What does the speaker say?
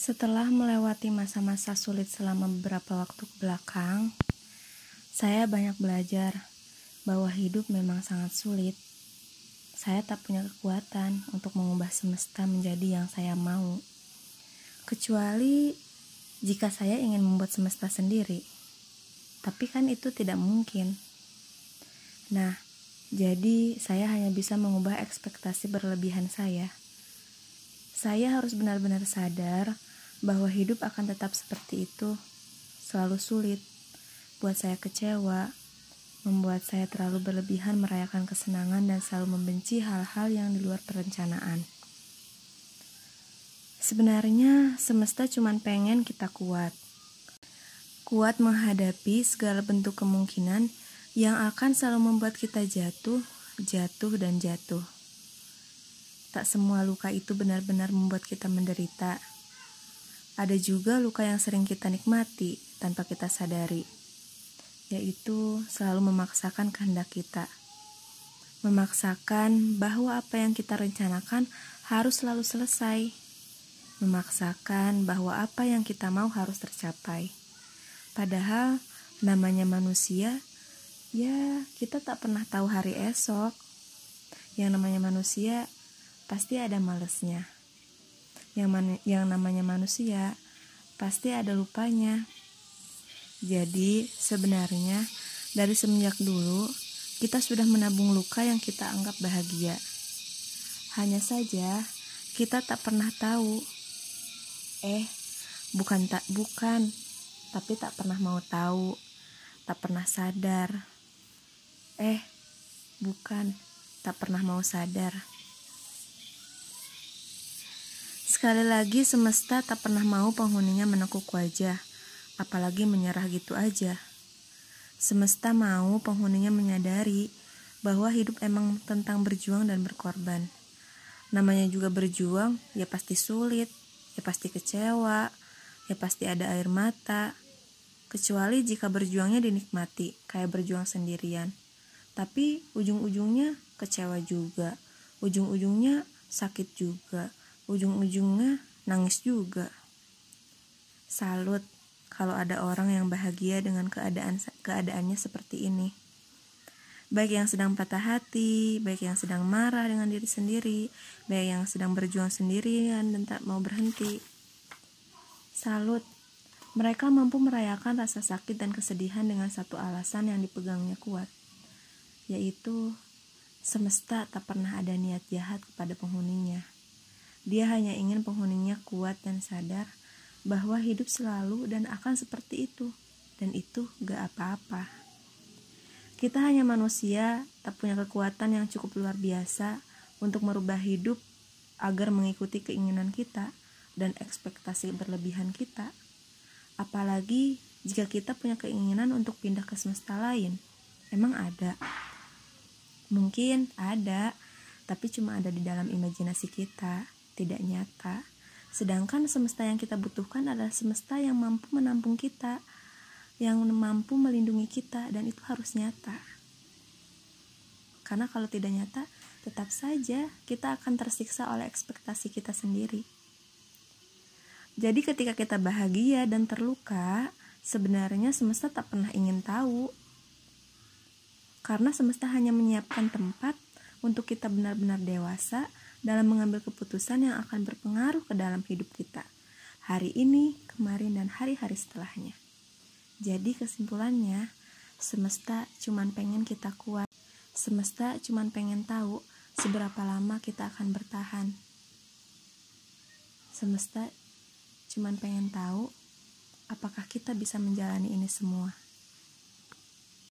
Setelah melewati masa-masa sulit selama beberapa waktu ke belakang, saya banyak belajar bahwa hidup memang sangat sulit. Saya tak punya kekuatan untuk mengubah semesta menjadi yang saya mau, kecuali jika saya ingin membuat semesta sendiri. Tapi kan itu tidak mungkin. Nah, jadi saya hanya bisa mengubah ekspektasi berlebihan saya. Saya harus benar-benar sadar bahwa hidup akan tetap seperti itu, selalu sulit, buat saya kecewa, membuat saya terlalu berlebihan merayakan kesenangan dan selalu membenci hal-hal yang di luar perencanaan. Sebenarnya semesta cuma pengen kita kuat. Kuat menghadapi segala bentuk kemungkinan yang akan selalu membuat kita jatuh, jatuh, dan jatuh. Tak semua luka itu benar-benar membuat kita menderita. Ada juga luka yang sering kita nikmati tanpa kita sadari yaitu selalu memaksakan kehendak kita. Memaksakan bahwa apa yang kita rencanakan harus selalu selesai. Memaksakan bahwa apa yang kita mau harus tercapai. Padahal namanya manusia, ya kita tak pernah tahu hari esok. Yang namanya manusia pasti ada malesnya. Yang, man yang namanya manusia pasti ada lupanya. Jadi, sebenarnya dari semenjak dulu kita sudah menabung luka yang kita anggap bahagia. Hanya saja kita tak pernah tahu. Eh, bukan tak bukan, tapi tak pernah mau tahu, tak pernah sadar. Eh, bukan, tak pernah mau sadar. Sekali lagi semesta tak pernah mau penghuninya menekuk wajah apalagi menyerah gitu aja. Semesta mau penghuninya menyadari bahwa hidup emang tentang berjuang dan berkorban. Namanya juga berjuang, ya pasti sulit, ya pasti kecewa, ya pasti ada air mata. Kecuali jika berjuangnya dinikmati, kayak berjuang sendirian. Tapi ujung-ujungnya kecewa juga, ujung-ujungnya sakit juga, ujung-ujungnya nangis juga. Salut kalau ada orang yang bahagia dengan keadaan keadaannya seperti ini. Baik yang sedang patah hati, baik yang sedang marah dengan diri sendiri, baik yang sedang berjuang sendirian dan tak mau berhenti. Salut, mereka mampu merayakan rasa sakit dan kesedihan dengan satu alasan yang dipegangnya kuat, yaitu semesta tak pernah ada niat jahat kepada penghuninya. Dia hanya ingin penghuninya kuat dan sadar bahwa hidup selalu dan akan seperti itu, dan itu gak apa-apa. Kita hanya manusia, tak punya kekuatan yang cukup luar biasa untuk merubah hidup agar mengikuti keinginan kita dan ekspektasi berlebihan kita. Apalagi jika kita punya keinginan untuk pindah ke semesta lain, emang ada. Mungkin ada, tapi cuma ada di dalam imajinasi kita, tidak nyata. Sedangkan semesta yang kita butuhkan adalah semesta yang mampu menampung kita, yang mampu melindungi kita, dan itu harus nyata. Karena kalau tidak nyata, tetap saja kita akan tersiksa oleh ekspektasi kita sendiri. Jadi ketika kita bahagia dan terluka, sebenarnya semesta tak pernah ingin tahu. Karena semesta hanya menyiapkan tempat untuk kita benar-benar dewasa dalam mengambil keputusan yang akan berpengaruh ke dalam hidup kita. Hari ini, kemarin, dan hari-hari setelahnya. Jadi kesimpulannya, semesta cuman pengen kita kuat. Semesta cuman pengen tahu seberapa lama kita akan bertahan. Semesta cuman pengen tahu apakah kita bisa menjalani ini semua.